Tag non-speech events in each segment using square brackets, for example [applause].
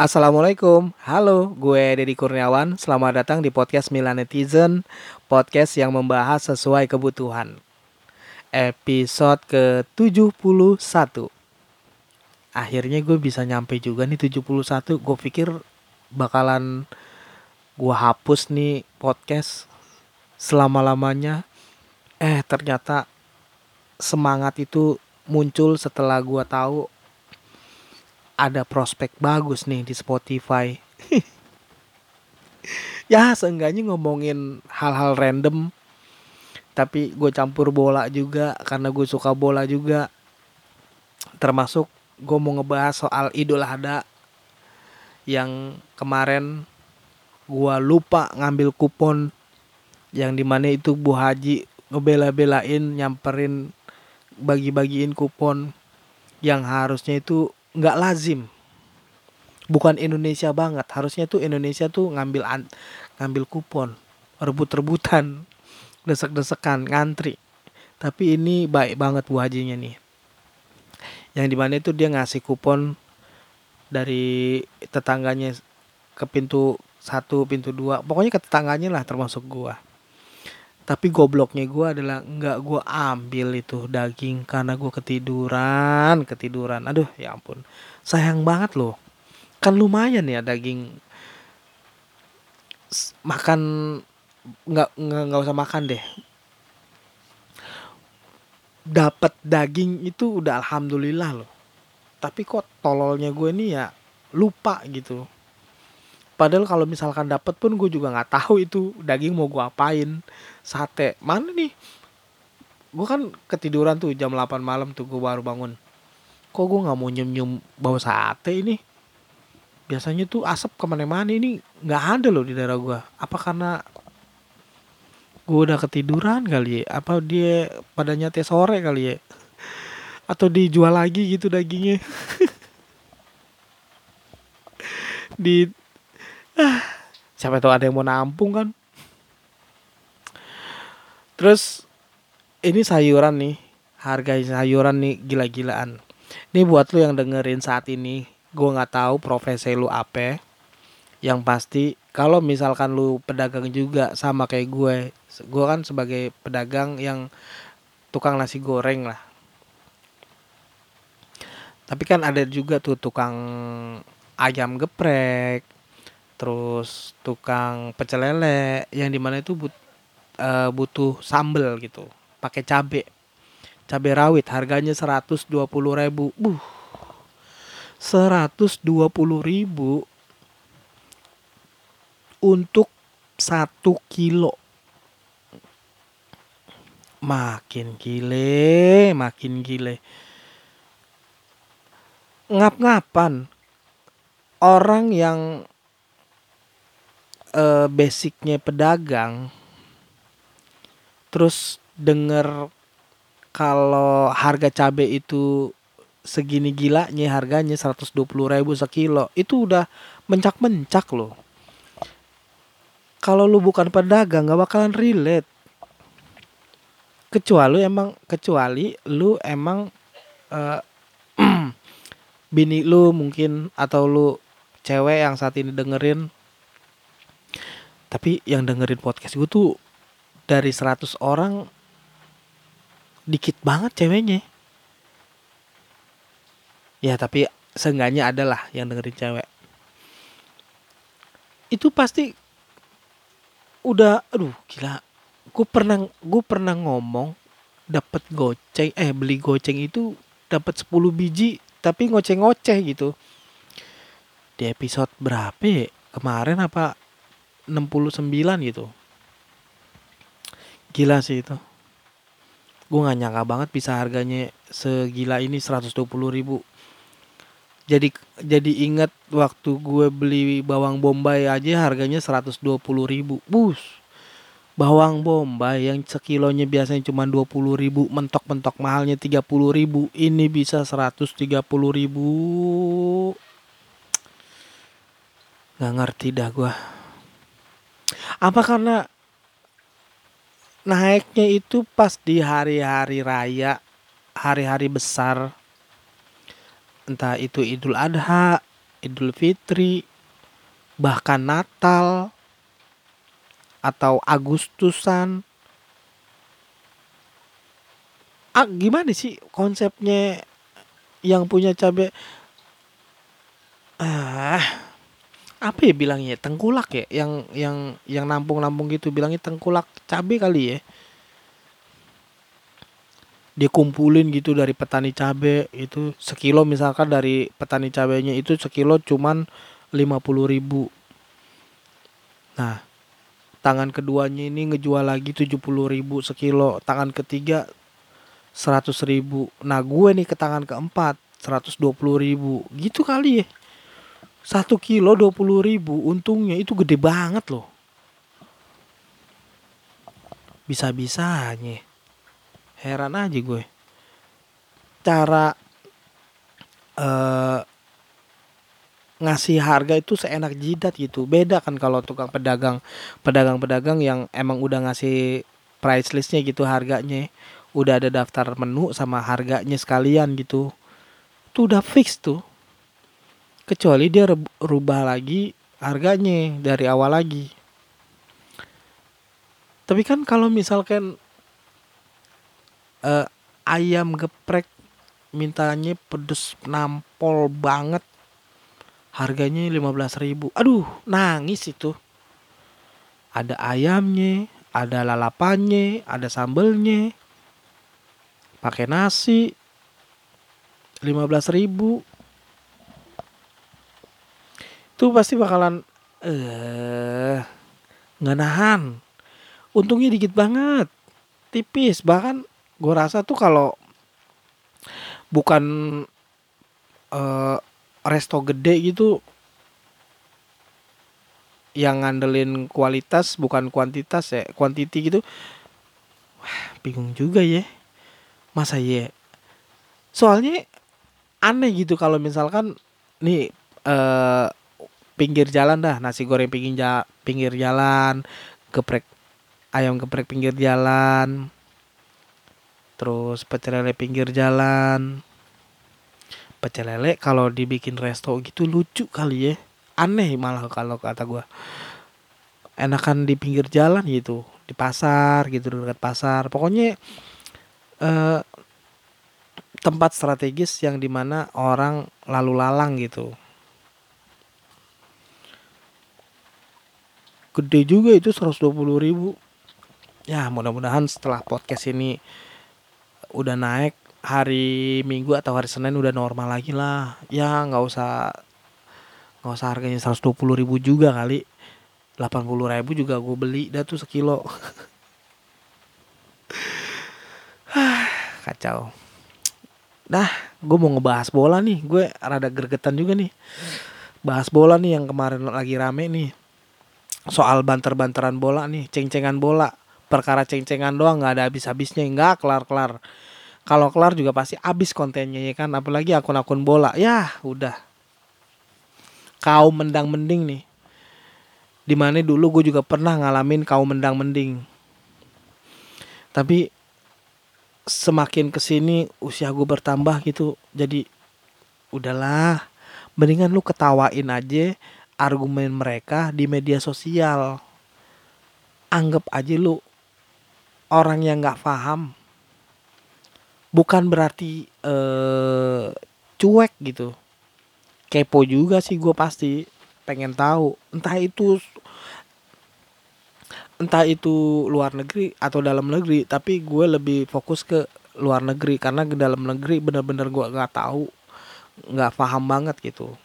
Assalamualaikum, halo, gue Deddy Kurniawan. Selamat datang di podcast Milan Netizen, podcast yang membahas sesuai kebutuhan. Episode ke-71. Akhirnya gue bisa nyampe juga nih 71. Gue pikir bakalan gue hapus nih podcast selama-lamanya. Eh, ternyata semangat itu muncul setelah gue tahu ada prospek bagus nih di Spotify. [laughs] ya seenggaknya ngomongin hal-hal random. Tapi gue campur bola juga karena gue suka bola juga. Termasuk gue mau ngebahas soal Idul Adha yang kemarin gue lupa ngambil kupon yang di mana itu Bu Haji ngebela-belain nyamperin bagi-bagiin kupon yang harusnya itu nggak lazim. Bukan Indonesia banget. Harusnya tuh Indonesia tuh ngambil an ngambil kupon rebut-rebutan [laughs] desek-desekan ngantri. Tapi ini baik banget bu hajinya nih. Yang di mana itu dia ngasih kupon dari tetangganya ke pintu satu pintu dua. Pokoknya ke tetangganya lah termasuk gua tapi gobloknya gue adalah nggak gue ambil itu daging karena gue ketiduran ketiduran. Aduh ya ampun. Sayang banget loh. Kan lumayan ya daging. Makan nggak nggak usah makan deh. Dapat daging itu udah alhamdulillah loh. Tapi kok tololnya gue nih ya lupa gitu padahal kalau misalkan dapat pun gue juga nggak tahu itu daging mau gue apain. Sate mana nih? Gue kan ketiduran tuh jam 8 malam tuh gue baru bangun. Kok gue nggak mau nyium nyium bau sate ini? Biasanya tuh asap ke mana-mana ini nggak ada loh di daerah gue apa karena gue udah ketiduran kali ya? Apa dia pada nyate sore kali ya? Atau dijual lagi gitu dagingnya? [laughs] Di siapa tahu ada yang mau nampung kan? Terus ini sayuran nih. Harga sayuran nih gila-gilaan. Ini buat lu yang dengerin saat ini gue nggak tahu profesi lu apa. Yang pasti kalau misalkan lu pedagang juga sama kayak gue gue kan sebagai pedagang yang tukang nasi goreng lah. Tapi kan ada juga tuh tukang ayam geprek terus tukang pecel lele yang di mana itu but, uh, butuh sambel gitu pakai cabe. Cabe rawit harganya 120 ribu. Buh 120 ribu untuk satu kilo. Makin gile makin gile. Ngap-ngapan orang yang uh, basicnya pedagang terus denger kalau harga cabai itu segini gilanya harganya 120 ribu sekilo itu udah mencak-mencak loh. Kalau lu bukan pedagang gak bakalan relate. Kecuali emang kecuali lu emang uh, [clears throat] bini lu mungkin atau lu cewek yang saat ini dengerin tapi yang dengerin podcast gue tuh dari 100 orang dikit banget ceweknya. Ya tapi seenggaknya adalah yang dengerin cewek. Itu pasti udah aduh gila. Gue pernah gue pernah ngomong dapat goceng eh beli goceng itu dapat 10 biji tapi ngoceh-ngoceh gitu. Di episode berapa ya? kemarin apa 69 gitu. Gila sih itu. Gue gak nyangka banget bisa harganya segila ini 120 ribu. Jadi jadi inget waktu gue beli bawang bombay aja harganya 120 ribu. Bus bawang bombay yang sekilonya biasanya cuma 20 ribu mentok-mentok mahalnya 30 ribu ini bisa 130 ribu. Nggak ngerti dah gue apa karena naiknya itu pas di hari-hari raya, hari-hari besar, entah itu Idul Adha Idul Fitri, bahkan Natal atau Agustusan. Ah, gimana sih konsepnya yang punya cabai? Ah apa ya bilangnya? Tengkulak ya? Yang yang yang nampung-nampung gitu bilangnya tengkulak cabai kali ya? Dia kumpulin gitu dari petani cabai itu sekilo misalkan dari petani cabainya itu sekilo cuman lima puluh ribu. Nah tangan keduanya ini ngejual lagi tujuh puluh ribu sekilo. Tangan ketiga seratus ribu. Nah gue nih ke tangan keempat seratus dua puluh ribu. Gitu kali ya satu kilo dua puluh ribu untungnya itu gede banget loh. Bisa-bisanya. Heran aja gue. Cara eh ngasih harga itu seenak jidat gitu. Beda kan kalau tukang pedagang pedagang-pedagang yang emang udah ngasih price listnya gitu harganya. Udah ada daftar menu sama harganya sekalian gitu. Tuh udah fix tuh kecuali dia rubah lagi harganya dari awal lagi. Tapi kan kalau misalkan uh, ayam geprek mintanya pedes nampol banget harganya lima belas ribu. Aduh nangis itu. Ada ayamnya ada lalapannya ada sambelnya. Pakai nasi lima belas ribu itu pasti bakalan eh nggak nahan. Untungnya dikit banget. Tipis. Bahkan gue rasa tuh kalau bukan uh, resto gede gitu yang ngandelin kualitas bukan kuantitas ya kuantiti gitu wah bingung juga ya. Masa ya? Soalnya aneh gitu kalau misalkan nih eh, pinggir jalan dah. Nasi goreng pinggir ja pinggir jalan geprek ayam geprek pinggir jalan terus pecel lele pinggir jalan. Pecel lele kalau dibikin resto gitu lucu kali ya. Aneh malah kalau kata gue enakan di pinggir jalan gitu di pasar gitu dekat pasar. Pokoknya eh, tempat strategis yang di mana orang lalu lalang gitu gede juga itu 120 ribu. Ya mudah-mudahan setelah podcast ini udah naik hari Minggu atau hari Senin udah normal lagi lah. Ya nggak usah nggak usah harganya 120 ribu juga kali. 80 ribu juga gue beli dah tuh sekilo. [sighs] Kacau. Dah gue mau ngebahas bola nih. Gue rada gergetan juga nih. Bahas bola nih yang kemarin lagi rame nih soal banter-banteran bola nih ceng-cengan bola. Perkara ceng-cengan doang nggak ada habis-habisnya nggak kelar-kelar. Kalau kelar juga pasti habis kontennya ya kan? Apalagi akun-akun bola. Ya udah. Kau mendang mending nih. Di mana dulu gue juga pernah ngalamin kau mendang mending. Tapi semakin ke sini usia gue bertambah gitu jadi udahlah. Mendingan lu ketawain aja argumen mereka di media sosial. Anggap aja lu orang yang nggak paham. Bukan berarti eh cuek gitu. Kepo juga sih gue pasti pengen tahu. Entah itu entah itu luar negeri atau dalam negeri tapi gue lebih fokus ke luar negeri. Karena ke dalam negeri bener-bener gue nggak tahu nggak paham banget gitu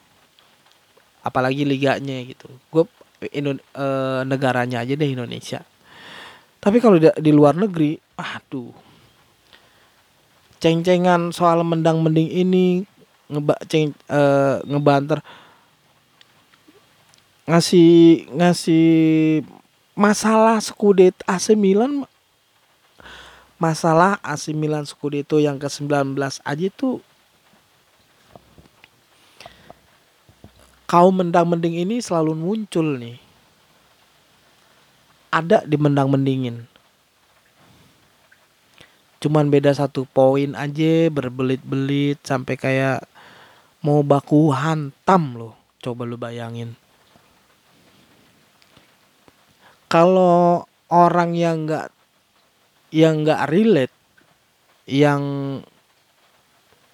apalagi liganya gitu. Gue Indo, e, negaranya aja deh Indonesia. Tapi kalau di, di luar negeri aduh. Ceng-cengan soal mendang mending ini ngeba ceng uh, ngebanter ngasih ngasih masalah skudet AC Milan masalah AC Milan Scudetto yang ke-19 aja tuh kaum mendang mending ini selalu muncul nih. Ada di mendang mendingin cuman beda satu poin aja berbelit-belit sampai kayak mau baku hantam loh. Coba lu bayangin. Kalau orang yang nggak yang nggak relate, yang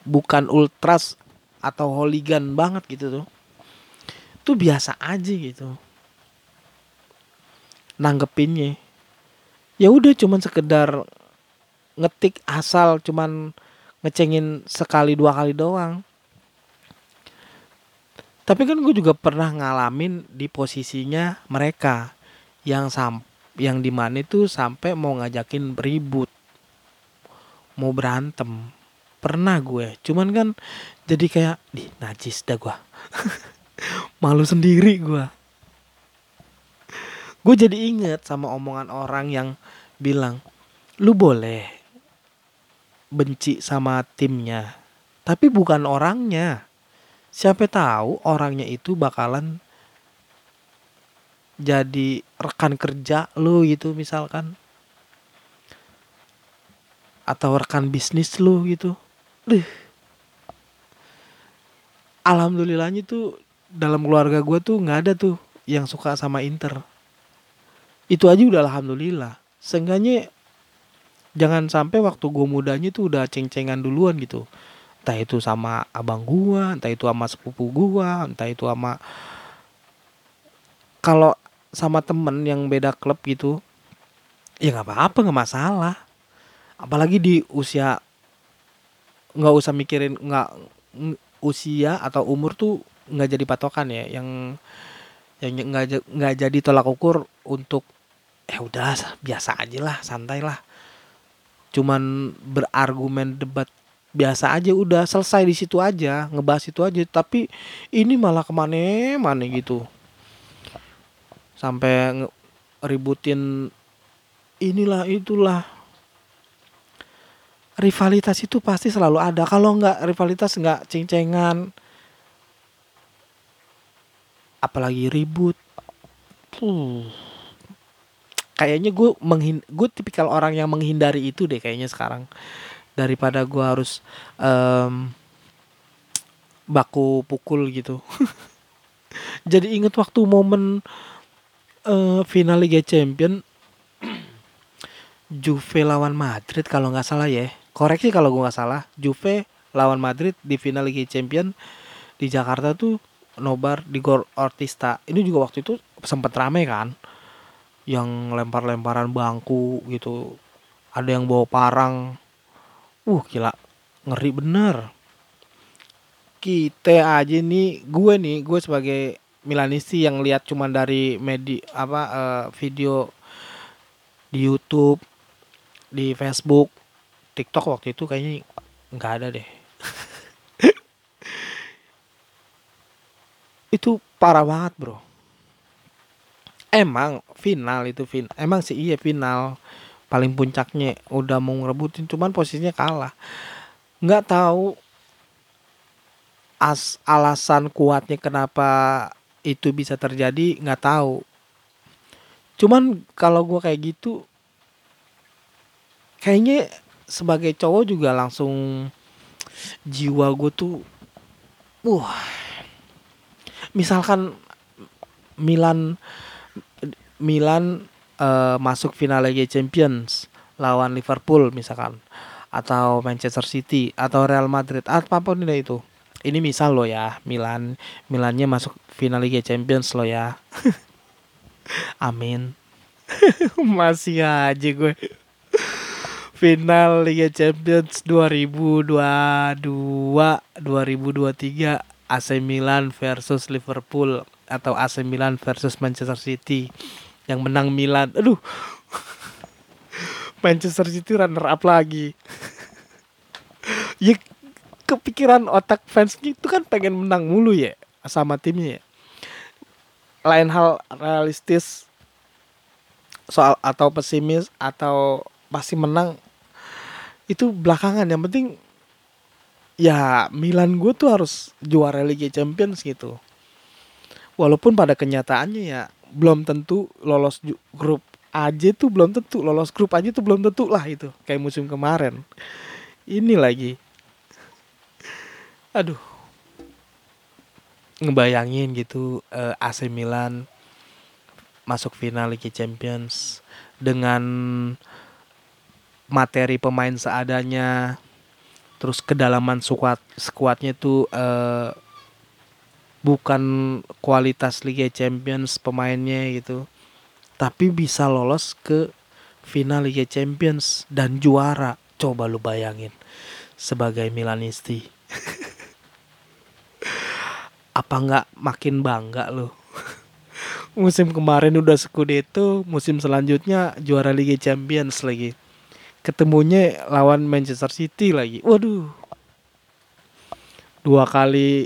bukan ultras atau hooligan banget gitu tuh, tuh biasa aja gitu. Nanggepinnya, ya udah cuman sekedar ngetik asal cuman ngecengin sekali dua kali doang. Tapi kan gue juga pernah ngalamin di posisinya mereka yang sam yang di mana itu sampai mau ngajakin ribut. Mau berantem. Pernah gue. Cuman kan jadi kayak di najis dah gue [laughs] malu sendiri gue gue jadi inget sama omongan orang yang bilang lu boleh benci sama timnya tapi bukan orangnya siapa tahu orangnya itu bakalan jadi rekan kerja lu gitu misalkan atau rekan bisnis lu gitu. Duh. Alhamdulillahnya tuh dalam keluarga gue tuh nggak ada tuh yang suka sama Inter. Itu aja udah alhamdulillah. Seenggaknya jangan sampai waktu gue mudanya tuh udah ceng-cengan duluan gitu entah itu sama abang gua entah itu sama sepupu gua entah itu sama kalau sama temen yang beda klub gitu ya nggak apa-apa nggak masalah apalagi di usia nggak usah mikirin nggak usia atau umur tuh nggak jadi patokan ya yang yang nggak nggak jadi tolak ukur untuk ya udah biasa aja lah santai lah. Cuman berargumen debat biasa aja udah selesai di situ aja ngebahas itu aja tapi ini malah ke mana mana gitu. Sampai ributin inilah itulah. Rivalitas itu pasti selalu ada kalau nggak rivalitas nggak ceng-cengan apalagi ribut. Uh. kayaknya gue menghin gue tipikal orang yang menghindari itu deh kayaknya sekarang. Daripada gue harus um, baku pukul gitu. [laughs] Jadi inget waktu momen uh, final Liga Champion [clears throat] Juve lawan Madrid kalau nggak salah ya. Koreksi kalau gue nggak salah. Juve lawan Madrid di final Liga Champion di Jakarta tuh nobar di Gor Ortista ini juga waktu itu sempat rame kan yang lempar-lemparan bangku gitu ada yang bawa parang Uh gila ngeri bener. Kita aja nih, gue nih, gue sebagai Milanisti yang lihat cuman dari media apa uh, video di YouTube, di Facebook, TikTok waktu itu kayaknya nggak ada deh. [laughs] itu parah banget bro. Emang final itu fin, emang sih iya final paling puncaknya udah mau ngerebutin cuman posisinya kalah nggak tahu as alasan kuatnya kenapa itu bisa terjadi nggak tahu cuman kalau gue kayak gitu kayaknya sebagai cowok juga langsung jiwa gue tuh wah misalkan Milan Milan uh, masuk final Liga Champions lawan Liverpool misalkan atau Manchester City atau Real Madrid apa pun itu. Ini misal lo ya Milan Milannya masuk final Liga Champions lo ya. [laughs] Amin. [laughs] Masih aja gue. Final Liga Champions 2022 2023 AC Milan versus Liverpool atau AC Milan versus Manchester City yang menang Milan. Aduh. [laughs] Manchester City runner up lagi. [laughs] Ya kepikiran otak fans itu kan pengen menang mulu ya sama timnya ya. lain hal realistis soal atau pesimis atau pasti menang itu belakangan. Yang penting ya Milan gue tuh harus juara Liga Champions gitu. Walaupun pada kenyataannya ya belum tentu lolos grup aja tuh belum tentu lolos grup aja tuh belum tentu lah itu kayak musim kemarin. Ini lagi. Aduh. Ngebayangin gitu uh, eh, AC Milan masuk final Liga Champions dengan materi pemain seadanya terus kedalaman squad squadnya tuh uh, bukan kualitas Liga Champions pemainnya gitu. Tapi bisa lolos ke final Liga Champions dan juara. Coba lu bayangin sebagai Milanisti. [laughs] Apa nggak makin bangga lo [laughs] musim kemarin udah Scudetto musim selanjutnya juara Liga Champions lagi ketemunya lawan Manchester City lagi. Waduh. Dua kali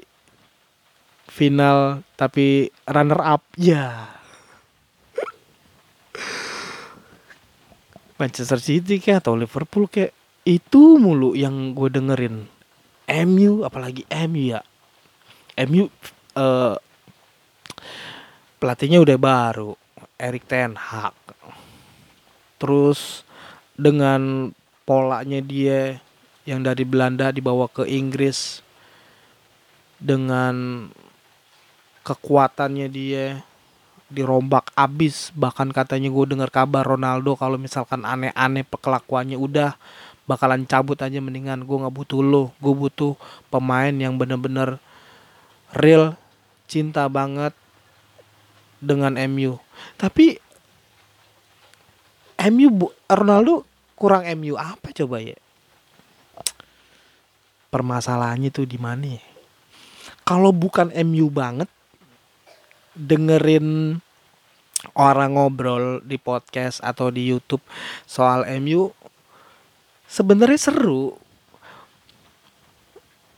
final tapi runner up. Ya. Manchester City kayak atau Liverpool kayak itu mulu yang gue dengerin. MU apalagi MU ya. MU uh, pelatihnya udah baru, Erik Ten Hag. Terus dengan polanya dia yang dari Belanda dibawa ke Inggris dengan kekuatannya dia dirombak abis. Bahkan katanya gue dengar kabar Ronaldo kalau misalkan aneh-aneh kelakuannya udah bakalan cabut aja mendingan. Gue nggak butuh lo gue butuh pemain yang bener-bener real cinta banget dengan MU tapi MU Ronaldo kurang MU apa coba ya? Permasalahannya tuh di mana ya? Kalau bukan MU banget dengerin orang ngobrol di podcast atau di YouTube soal MU sebenarnya seru.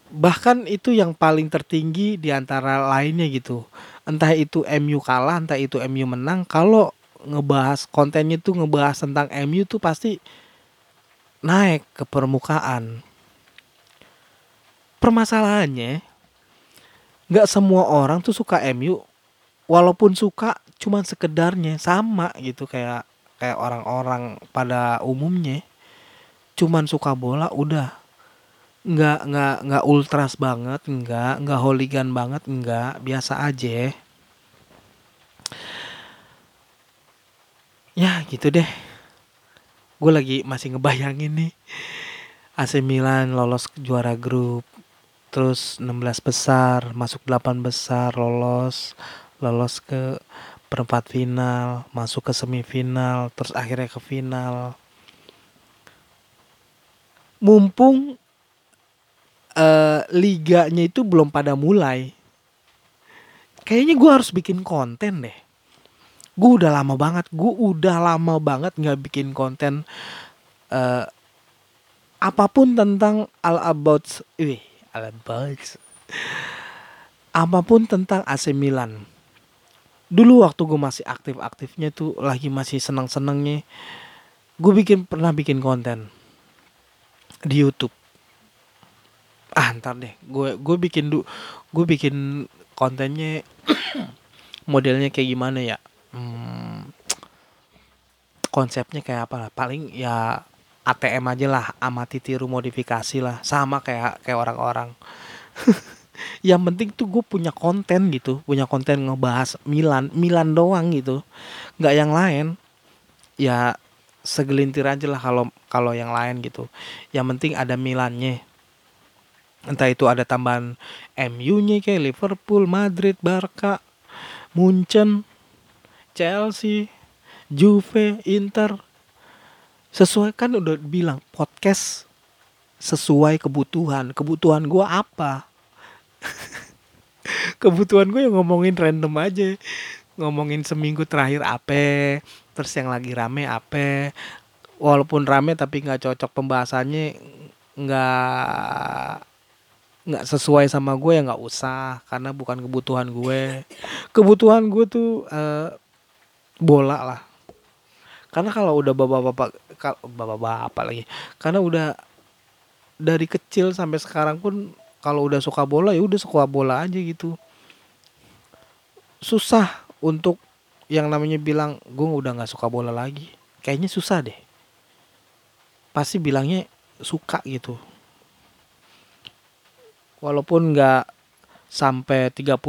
Bahkan itu yang paling tertinggi di antara lainnya gitu. Entah itu MU kalah, entah itu MU menang. Kalau ngebahas kontennya tuh ngebahas tentang MU tuh pasti naik ke permukaan. Permasalahannya nggak semua orang tuh suka MU walaupun suka cuman sekedarnya sama gitu kayak kayak orang-orang pada umumnya. Cuman suka bola udah. Nggak nggak nggak ultras banget nggak nggak hooligan banget nggak biasa aja ya gitu deh. Gue lagi masih ngebayangin nih. AC Milan lolos juara grup terus 16 besar masuk 8 besar lolos lolos ke perempat final masuk ke semifinal terus akhirnya ke final. Mumpung uh, liganya itu belum pada mulai kayaknya gue harus bikin konten deh gue udah lama banget gue udah lama banget nggak bikin konten uh, apa pun tentang all about wih all about apa pun tentang AC Milan. Dulu waktu gue masih aktif-aktifnya tuh lagi masih seneng-senengnya gue bikin pernah bikin konten di YouTube. Ah ntar deh gue gue bikin du gue bikin kontennya [coughs] modelnya kayak gimana ya hmm, [tsk] konsepnya kayak apa lah? Paling ya ATM aja lah amati tiru modifikasi lah. Sama kayak kayak orang-orang. [laughs] Yang penting tuh gue punya konten gitu punya konten ngebahas Milan Milan doang gitu. Nggak yang lain. Ya segelintir aja lah kalau kalau yang lain gitu. Yang penting ada Milannya. Entah itu ada tambahan MU-nya kayak Liverpool, Madrid, Barca, Munchen, Chelsea, Juve, Inter. Sesuai kan udah bilang podcast sesuai kebutuhan. Kebutuhan gue apa? [laughs] kebutuhan gue yang ngomongin random aja. Ngomongin seminggu terakhir apa, terus yang lagi rame apa. Walaupun rame tapi nggak cocok pembahasannya nggak nggak sesuai sama gue ya nggak usah karena bukan kebutuhan gue kebutuhan gue tuh uh, bola lah. Karena kalau udah bapak-bapak bapak-bapak lagi. Karena udah dari kecil sampai sekarang pun kalau udah suka bola ya udah suka bola aja gitu. Susah untuk yang namanya bilang gue udah nggak suka bola lagi. Kayaknya susah deh. Pasti bilangnya suka gitu. Walaupun nggak sampai 38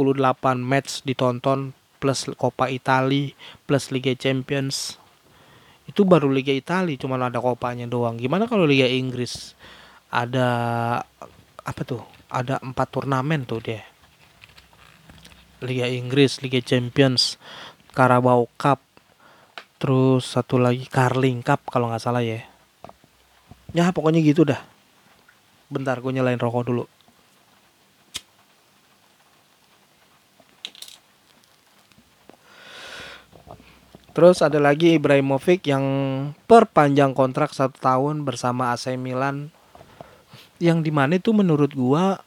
match ditonton plus Coppa Italia plus Liga Champions. Itu baru Liga Italia cuma ada kopanya doang. Gimana kalau Liga Inggris? Ada apa tuh? Ada empat turnamen tuh dia. Liga Inggris Liga Champions Carabao Cup terus satu lagi Carling Cup kalau nggak salah ya. Ya pokoknya gitu dah. Bentar gue nyalain rokok dulu Terus ada lagi Ibrahimovic yang perpanjang kontrak satu tahun bersama AC Milan. Yang di mana itu menurut gua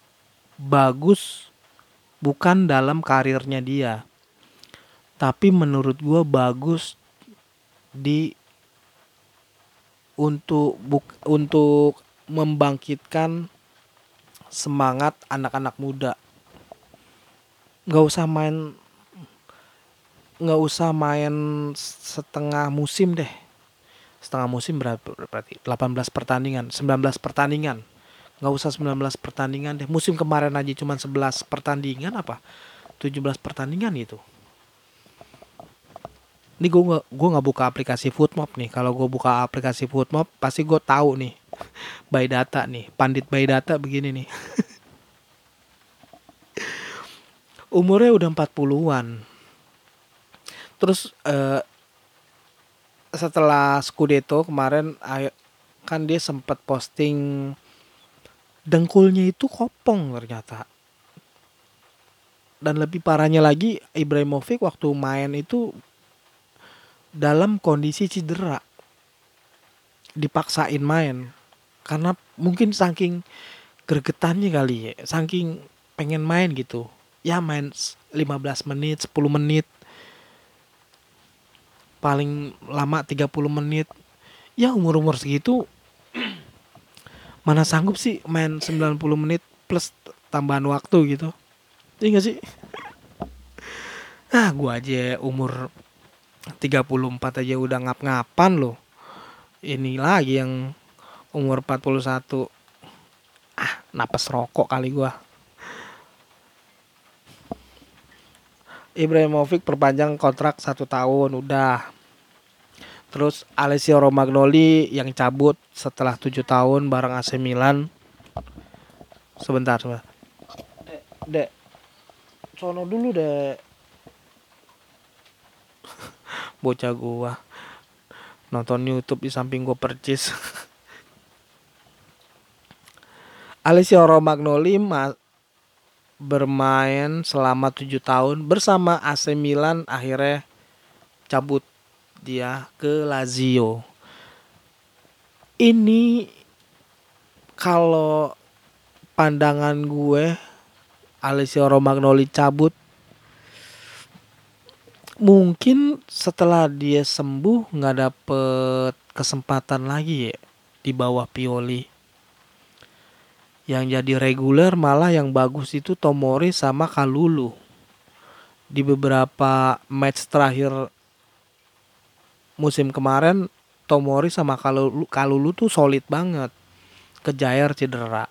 bagus bukan dalam karirnya dia. Tapi menurut gua bagus di untuk buk, untuk membangkitkan semangat anak-anak muda. Nggak usah main nggak usah main setengah musim deh. Setengah musim berarti? 18 pertandingan 19 pertandingan. Nggak usah 19 pertandingan deh. Musim kemarin aja cuma 11 pertandingan apa? 17 pertandingan gitu ini gue nggak gue nggak buka aplikasi Footmob nih. Kalau gue buka aplikasi Footmob pasti gue tahu nih. [laughs] By data nih. Pandit by data begini nih. [laughs] Umurnya udah 40-an terus uh, setelah Scudetto kemarin kan dia sempat posting dengkulnya itu kopong ternyata. Dan lebih parahnya lagi Ibrahimovic waktu main itu dalam kondisi cedera. Dipaksain main. Karena mungkin saking gregetannya kali ya saking pengen main gitu. Ya main 15 menit 10 menit paling lama 30 menit. Ya umur-umur segitu mana sanggup sih main 90 menit plus tambahan waktu gitu? Iya gak sih? Ah gua aja umur 34 aja udah ngap-ngapan loh. Ini lagi yang umur 41 ah napas rokok kali gua. Ibrahimovic perpanjang kontrak satu tahun udah Terus Alessio Romagnoli yang cabut setelah tujuh tahun bareng AC Milan. Sebentar, sebentar. Dek, dek. Sono dulu, dek. [laughs] Bocah gua. Nonton YouTube di samping gua percis. [laughs] Alessio Romagnoli bermain selama tujuh tahun bersama AC Milan akhirnya cabut dia ke Lazio. Ini kalau pandangan gue Alessio Romagnoli cabut mungkin setelah dia sembuh nggak dapet kesempatan lagi ya di bawah Pioli yang jadi reguler malah yang bagus itu Tomori sama Kalulu di beberapa match terakhir musim kemarin Tomori sama Kalulu, Kalulu tuh solid banget. Kejair cedera.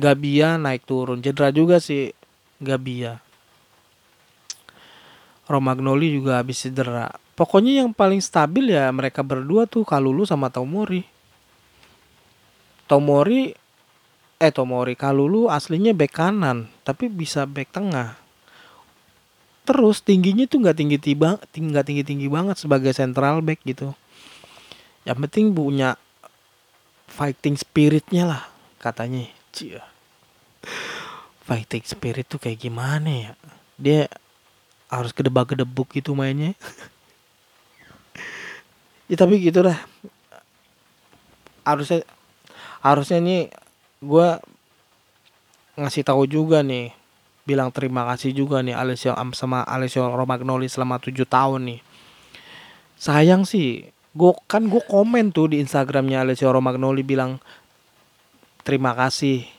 Gabia naik turun. Cedera juga sih Gabia. Romagnoli juga habis cedera. Pokoknya yang paling stabil ya mereka berdua tuh Kalulu sama Tomori. Tomori eh Tomori Kalulu aslinya bek kanan tapi bisa bek tengah terus tingginya tuh nggak tinggi tiba nggak tinggi tinggi banget sebagai central back gitu. Yang penting punya fighting spiritnya lah katanya. Cia. fighting spirit tuh kayak gimana ya? Dia harus kedebak kedebuk gitu mainnya. [laughs] Ya tapi gitu dah harusnya harusnya nih gue ngasih tahu juga nih bilang terima kasih juga nih Alessio sama Alessio Romagnoli selama tujuh tahun nih. Sayang sih, gue kan gue komen tuh di Instagramnya Alessio Romagnoli bilang terima kasih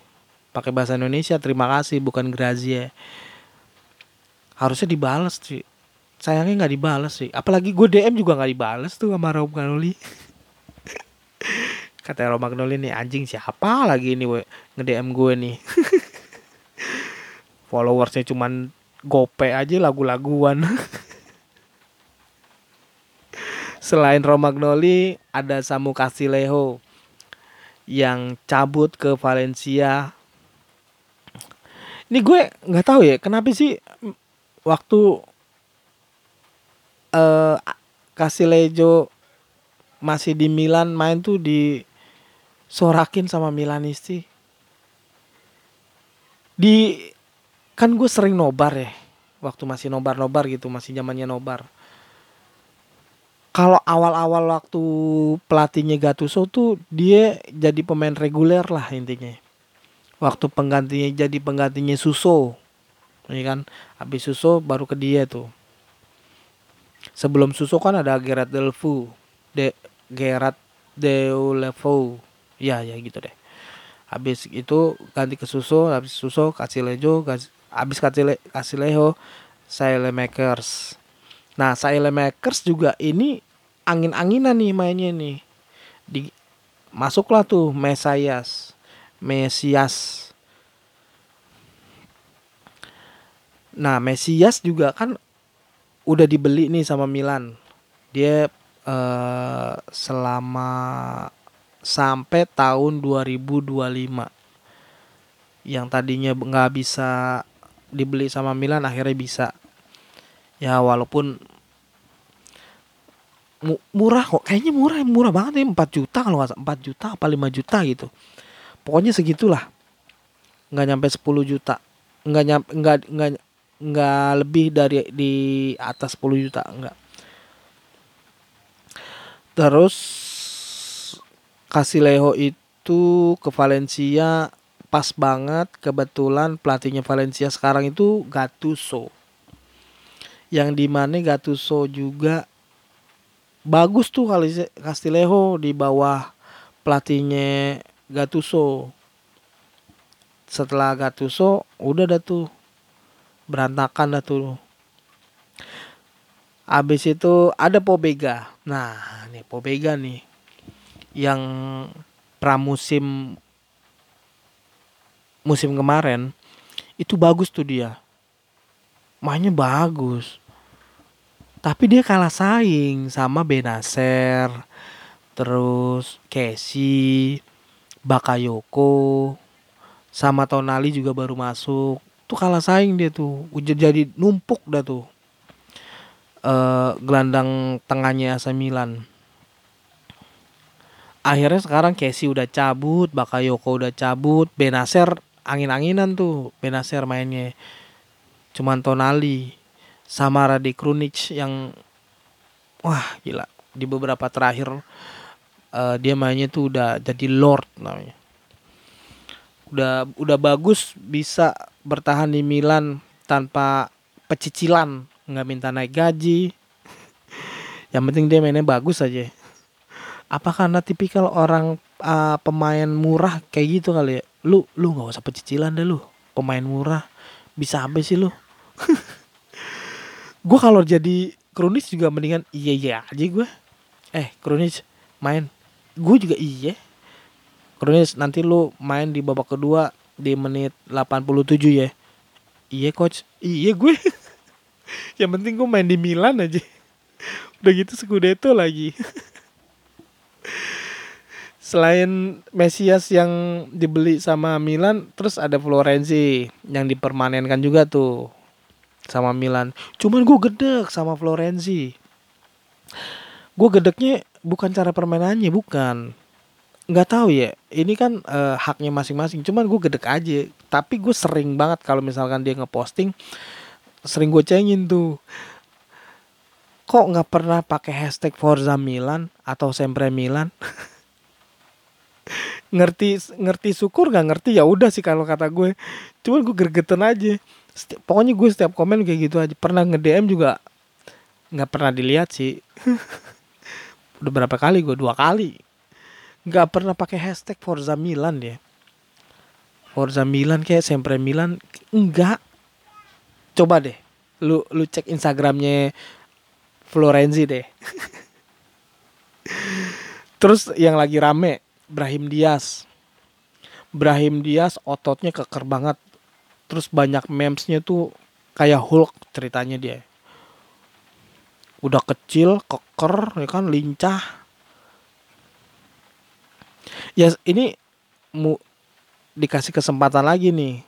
pakai bahasa Indonesia terima kasih bukan grazie. Harusnya dibales sih. Sayangnya nggak dibales sih. Apalagi gue DM juga nggak dibales tuh sama Romagnoli. [laughs] Kata Romagnoli nih anjing siapa lagi ini nge-DM gue nih. [laughs] followersnya cuman gope aja lagu-laguan. Selain Romagnoli ada Samu Casilejo yang cabut ke Valencia. Ini gue nggak tahu ya kenapa sih waktu uh, Casilejo masih di Milan main tuh di sorakin sama Milanisti. Di kan gue sering nobar ya waktu masih nobar-nobar gitu masih zamannya nobar. Kalau awal-awal waktu pelatihnya Gattuso tuh dia jadi pemain reguler lah intinya. Waktu penggantinya jadi penggantinya Suso ini kan? Habis Suso baru ke dia tuh. Sebelum Suso kan ada Gerard Delfu de Gerard Deulefeu ya ya gitu deh. Habis itu ganti ke Suso habis Suso kasih Lejo habis kasih kasih Leho Saile Makers nah Makers juga ini angin-anginan nih mainnya nih. Di masuklah tuh Mesias Mesias nah Mesias juga kan udah dibeli nih sama Milan. Dia uh, selama sampai tahun 2025 yang tadinya nggak bisa dibeli sama Milan akhirnya bisa. Ya walaupun murah kok. Kayaknya murah murah banget ya 4 juta kalau nggak 4 juta apa 5 juta gitu. Pokoknya segitulah. Nggak nyampe 10 juta. Nggak nyampe nggak nggak nggak lebih dari di atas 10 juta. Nggak. Terus Casilejo itu ke Valencia pas banget kebetulan pelatihnya Valencia sekarang itu Gattuso. Yang di mana Gattuso juga bagus tuh kali Castillejo di bawah pelatihnya Gattuso. Setelah Gattuso udah dah tuh berantakan dah tuh. Abis itu ada Pobega. Nah nih Pobega nih yang pramusim musim kemarin itu bagus tuh dia. Mainnya bagus. Tapi dia kalah saing sama Benacer terus Casey Bakayoko sama Tonali juga baru masuk. Tuh kalah saing dia tuh. Jadi numpuk dah tuh. Uh, gelandang tengahnya AC Milan. Akhirnya sekarang Casey udah cabut Bakayoko udah cabut Benacer angin-anginan tuh Benacer mainnya. Cuman Tonali sama Rade Krunic yang wah gila. Di beberapa terakhir uh, dia mainnya tuh udah jadi Lord namanya. Udah udah bagus bisa bertahan di Milan tanpa pecicilan. Nggak minta naik gaji. [laughs] Yang penting dia mainnya bagus aja. Apa karena tipikal orang uh, pemain murah kayak gitu kali ya lu lu nggak usah pecicilan deh lu. Pemain murah. Bisa sampai sih lu? [laughs] Gue kalau jadi kronis juga mendingan iya iya aja gue eh kronis main. Gue juga iya. Kronis nanti lu main di babak kedua di menit 87 ya. Iya coach. Iya gue [laughs] yang penting gue main di Milan aja. Udah gitu Scudetto lagi [laughs] Selain Mesias yang dibeli sama Milan, terus ada Florenzi yang dipermanenkan juga tuh sama Milan. Cuman gue gedek sama Florenzi. Gue gedeknya bukan cara permainannya, bukan. Nggak tahu ya. Ini kan uh, haknya masing-masing. Cuman gue gedek aja. Tapi gue sering banget kalau misalkan dia ngeposting, sering gue cengin tuh kok nggak pernah pakai hashtag Forza Milan atau Sempre Milan [laughs] ngerti ngerti syukur nggak ngerti ya udah sih kalau kata gue. Cuman gue gergetan aja. Setiap, pokoknya gue setiap komen kayak gitu aja. Pernah nge DM juga nggak pernah dilihat sih. [laughs] Udah berapa kali gue? Dua kali. Nggak pernah pakai hashtag Forza Milan dia Forza Milan kayak Sempre Milan enggak coba deh. Lu lu cek Instagramnya Florenzi deh. [laughs] Terus yang lagi rame Brahim Diaz. Brahim Diaz ototnya keker banget. terus banyak memesnya tuh kayak Hulk ceritanya dia. Udah kecil keker ya kan lincah. Ya ini mu dikasih kesempatan lagi nih.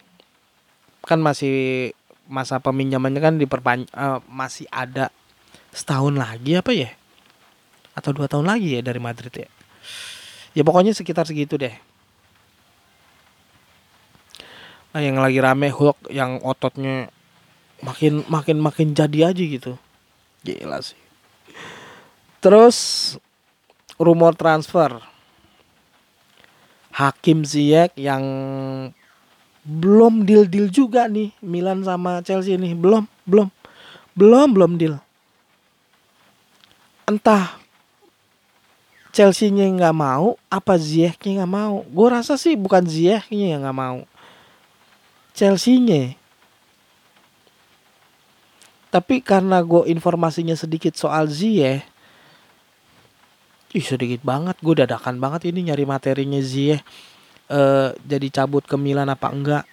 Kan masih masa peminjamannya kan diperpanjang uh, masih ada setahun lagi apa ya? Atau dua tahun lagi ya dari Madrid ya ya pokoknya sekitar segitu deh nah yang lagi rame Hulk yang ototnya makin makin makin jadi aja gitu Gila sih. Terus rumor transfer. Hakim Ziyech yang belum deal-deal juga nih Milan sama Chelsea nih. Belum, belum. Belum, belum deal. Entah Chelsea-nya nggak mau, apa Ziyech-nya nggak mau. Gue rasa sih bukan Ziyech-nya yang nggak mau. Chelsea-nya tapi karena gue informasinya sedikit soal Ziyeh, ih sedikit banget, gue dadakan banget ini nyari materinya Ziyeh. Uh, jadi cabut ke Milan apa enggak?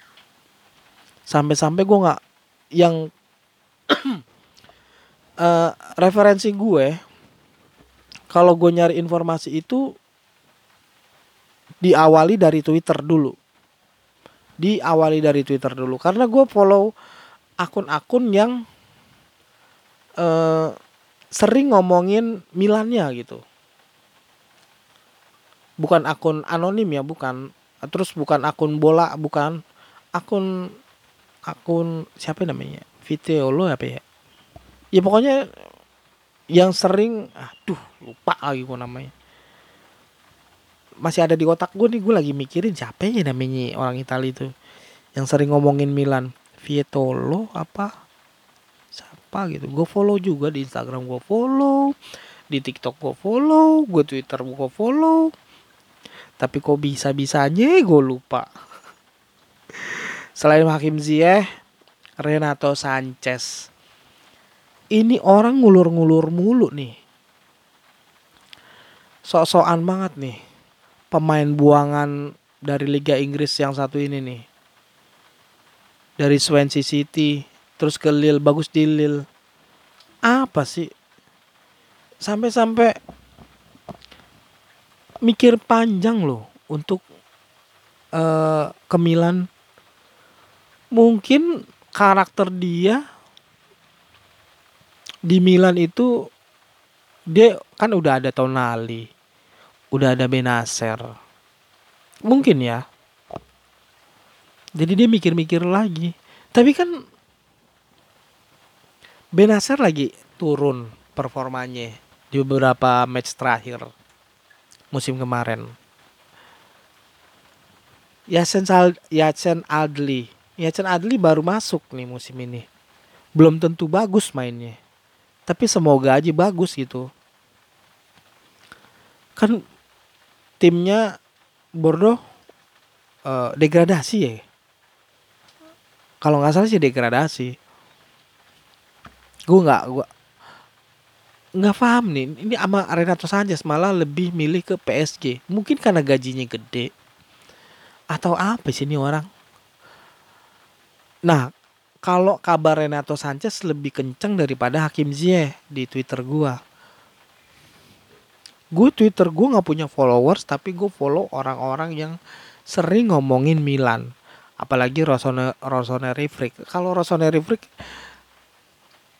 Sampai-sampai gue nggak yang uh, [clears throat] referensi gue, kalau gue nyari informasi itu diawali dari Twitter dulu. Diawali dari Twitter dulu karena gue follow akun-akun yang uh, sering ngomongin Milannya gitu. Bukan akun anonim ya, bukan. Terus bukan akun bola, bukan akun akun siapa namanya? Videolo apa ya? Ya pokoknya yang sering aduh lupa lagi gue namanya. Masih ada di otak gue nih gue lagi mikirin siapa ya namanya orang Italia itu. Yang sering ngomongin Milan Vietolo apa apa gitu. Gue follow juga di Instagram gue follow di TikTok gue follow gue Twitter gue follow. Tapi kok bisa bisanya gue lupa. [laughs] Selain Hakim Ziyech Renato Sanchez ini orang ngulur-ngulur mulu nih. Sok-sokan banget nih. Pemain buangan dari Liga Inggris yang satu ini nih. Dari Swansea City terus ke Lil bagus di Lil apa sih? Sampai-sampai mikir panjang loh untuk uh, ke Milan. Mungkin karakter dia di Milan itu dia kan udah ada Tonali udah ada Benacer mungkin ya jadi dia mikir-mikir lagi tapi kan Benacer lagi turun performanya di beberapa match terakhir musim kemarin. Yasen Sal Yasen Adli. Yasen Adli baru masuk nih musim ini. Belum tentu bagus mainnya. Tapi semoga aja bagus gitu. Kan timnya Bordeaux uh, degradasi ya. Kalau nggak salah sih degradasi. Gue nggak gue nggak paham nih. Ini sama Renato Sanchez malah lebih milih ke PSG mungkin karena gajinya gede. Atau apa sih ini orang? Nah kalau kabar Renato Sanchez lebih kenceng daripada Hakim Ziyech di Twitter gue gue Twitter gue nggak punya followers tapi gue follow orang-orang yang sering ngomongin Milan. Apalagi Rosone Rossoneri Freak kalau Rossoneri Freak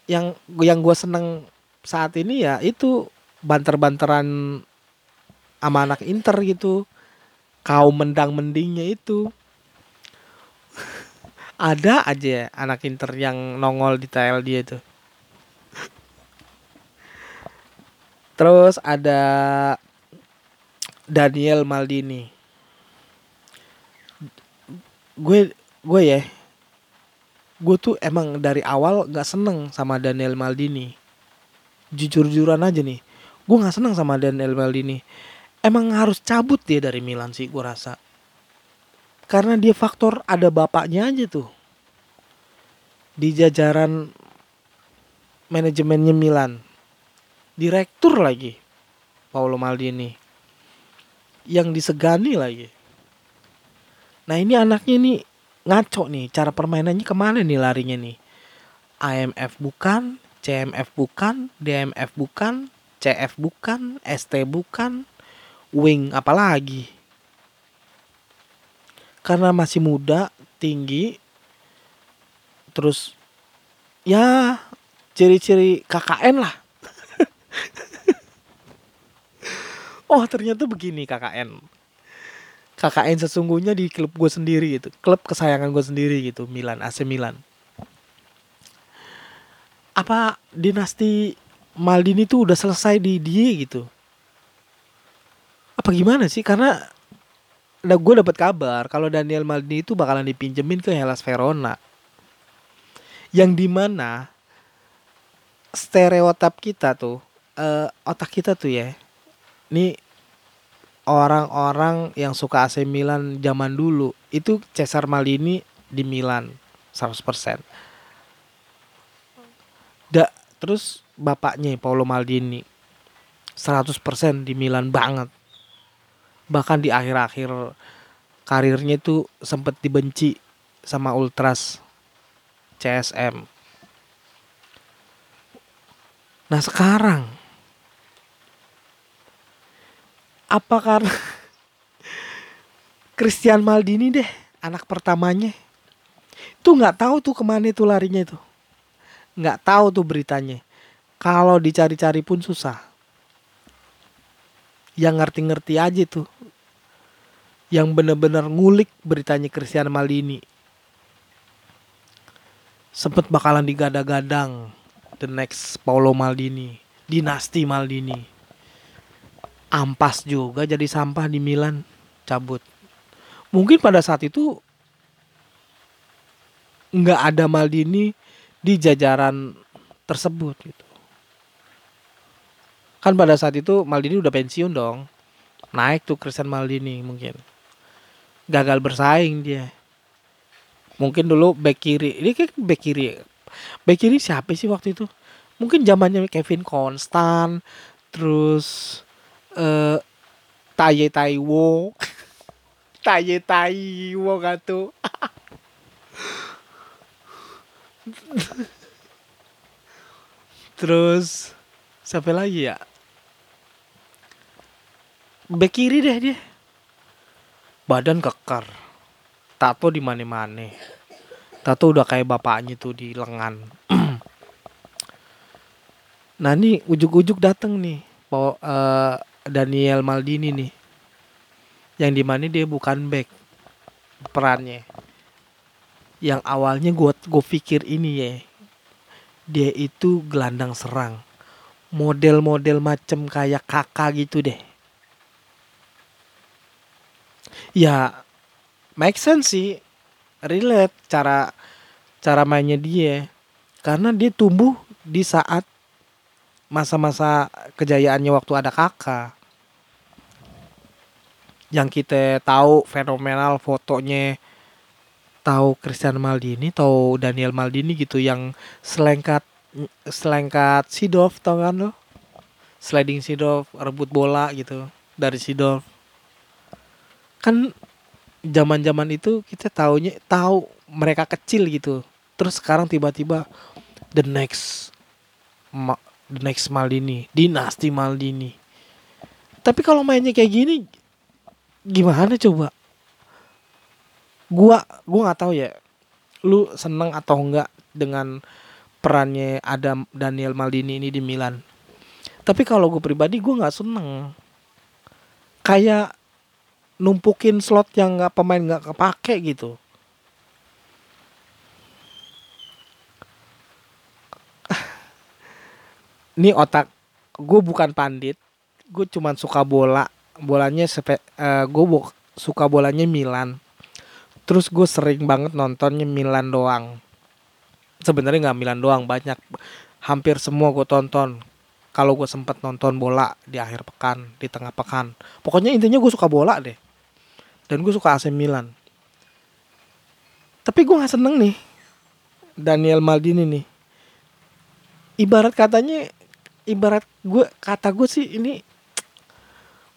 yang yang gue seneng saat ini ya itu banter-banteran sama anak Inter gitu. Kaum mendang mendingnya itu ada aja anak Inter yang nongol di TL dia itu. Terus ada Daniel Maldini. Gue gue ya gue tuh emang dari awal gak seneng sama Daniel Maldini. Jujur-jujuran aja nih gue gak seneng sama Daniel Maldini. Emang harus cabut dia dari Milan sih gue rasa karena dia faktor ada bapaknya aja tuh. Di jajaran manajemennya Milan. Direktur lagi Paolo Maldini. Yang disegani lagi. Nah ini anaknya nih ngaco nih cara permainannya ke mana nih larinya nih? AMF bukan CMF bukan DMF bukan CF bukan ST bukan wing apalagi karena masih muda tinggi terus ya ciri-ciri KKN lah. [laughs] Oh ternyata begini KKN KKN sesungguhnya di klub gue sendiri gitu klub kesayangan gue sendiri gitu Milan AC Milan. Apa dinasti Maldini tuh udah selesai di dia gitu? Apa gimana sih? Karena nah gue dapat kabar kalau Daniel Maldini itu bakalan dipinjemin ke Hellas Verona yang di mana stereotip kita tuh uh, otak kita tuh ya ini orang-orang yang suka AC Milan zaman dulu itu Cesar Maldini di Milan 100%. Da, terus bapaknya Paolo Maldini 100% di Milan banget. Bahkan di akhir-akhir karirnya itu sempat dibenci sama Ultras CSM. Nah sekarang apa karena [laughs] Christian Maldini deh anak pertamanya? Tuh nggak tahu tuh ke mana itu larinya itu nggak tahu tuh beritanya. Kalau dicari-cari pun susah. Yang ngerti-ngerti aja tuh yang bener-bener ngulik beritanya Christian Maldini. Sempet bakalan digadang-gadang the next Paulo Maldini dinasti Maldini. Ampas juga jadi sampah di Milan cabut. Mungkin pada saat itu nggak ada Maldini di jajaran tersebut gitu. Kan pada saat itu Maldini udah pensiun dong. Naik tuh Christian Maldini mungkin gagal bersaing dia. Mungkin dulu back kiri ini kayak back kiri. Back kiri siapa sih waktu itu? Mungkin zamannya Kevin Konstan terus eh Taye Taiwo [laughs] Taye Taiwo tuh? [laughs] Terus siapa lagi ya? Bek kiri deh dia. Badan kekar. Tato di mana-mana. Tato udah kayak bapaknya tuh di lengan. [clears throat] nah ini ujuk-ujuk dateng nih. Bawa, uh, Daniel Maldini nih yang di mana dia bukan back perannya yang awalnya gue gue pikir ini ya dia itu gelandang serang model-model macem kayak kakak gitu deh ya make sense sih. Relate cara cara mainnya dia. Karena dia tumbuh di saat masa-masa kejayaannya waktu ada kakak. Yang kita tahu fenomenal fotonya tahu Christian Maldini tahu Daniel Maldini gitu yang selengkat selengkat Sidov tau kan lo? Sliding Sidov rebut bola gitu dari Sidov kan zaman-zaman itu kita taunya tahu mereka kecil gitu terus sekarang tiba-tiba the next the next Maldini, dinasti Maldini. Tapi kalau mainnya kayak gini gimana coba? Gua gua nggak tahu ya. Lu seneng atau enggak dengan perannya Adam Daniel Maldini ini di Milan. Tapi kalau gue pribadi gue nggak seneng. Kayak numpukin slot yang nggak pemain nggak kepake gitu. [laughs] ini otak. Gue bukan pandit. Gue cuman suka bola. Bolanya sepe, uh, gue bu, suka bolanya Milan. Terus gue sering banget nontonnya Milan doang. Sebenarnya nggak Milan doang banyak. Hampir semua gue tonton. Kalau gue sempet nonton bola di akhir pekan di tengah pekan. Pokoknya intinya gue suka bola deh dan gue suka AC Milan. Tapi gue nggak seneng nih Daniel Maldini nih. Ibarat katanya ibarat gue kata gue sih ini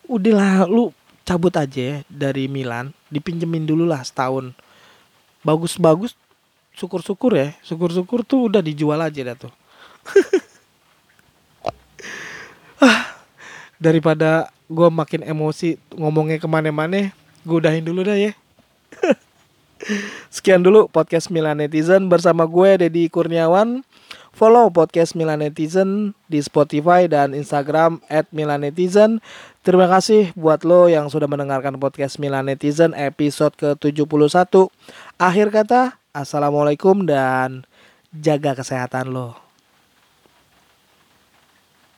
udahlah lu cabut aja ya dari Milan dipinjemin dulu lah setahun. Bagus-bagus syukur-syukur ya. Syukur-syukur tuh udah dijual aja dah tuh. [laughs] Ah, daripada gue makin emosi ngomongnya ke mana-mana gue udahin dulu dah ya. [laughs] Sekian dulu podcast Milan Netizen bersama gue Dedi Kurniawan. Follow podcast Milan Netizen di Spotify dan Instagram at Milan Netizen. Terima kasih buat lo yang sudah mendengarkan podcast Milan Netizen episode ke-71 akhir kata Assalamualaikum dan jaga kesehatan lo.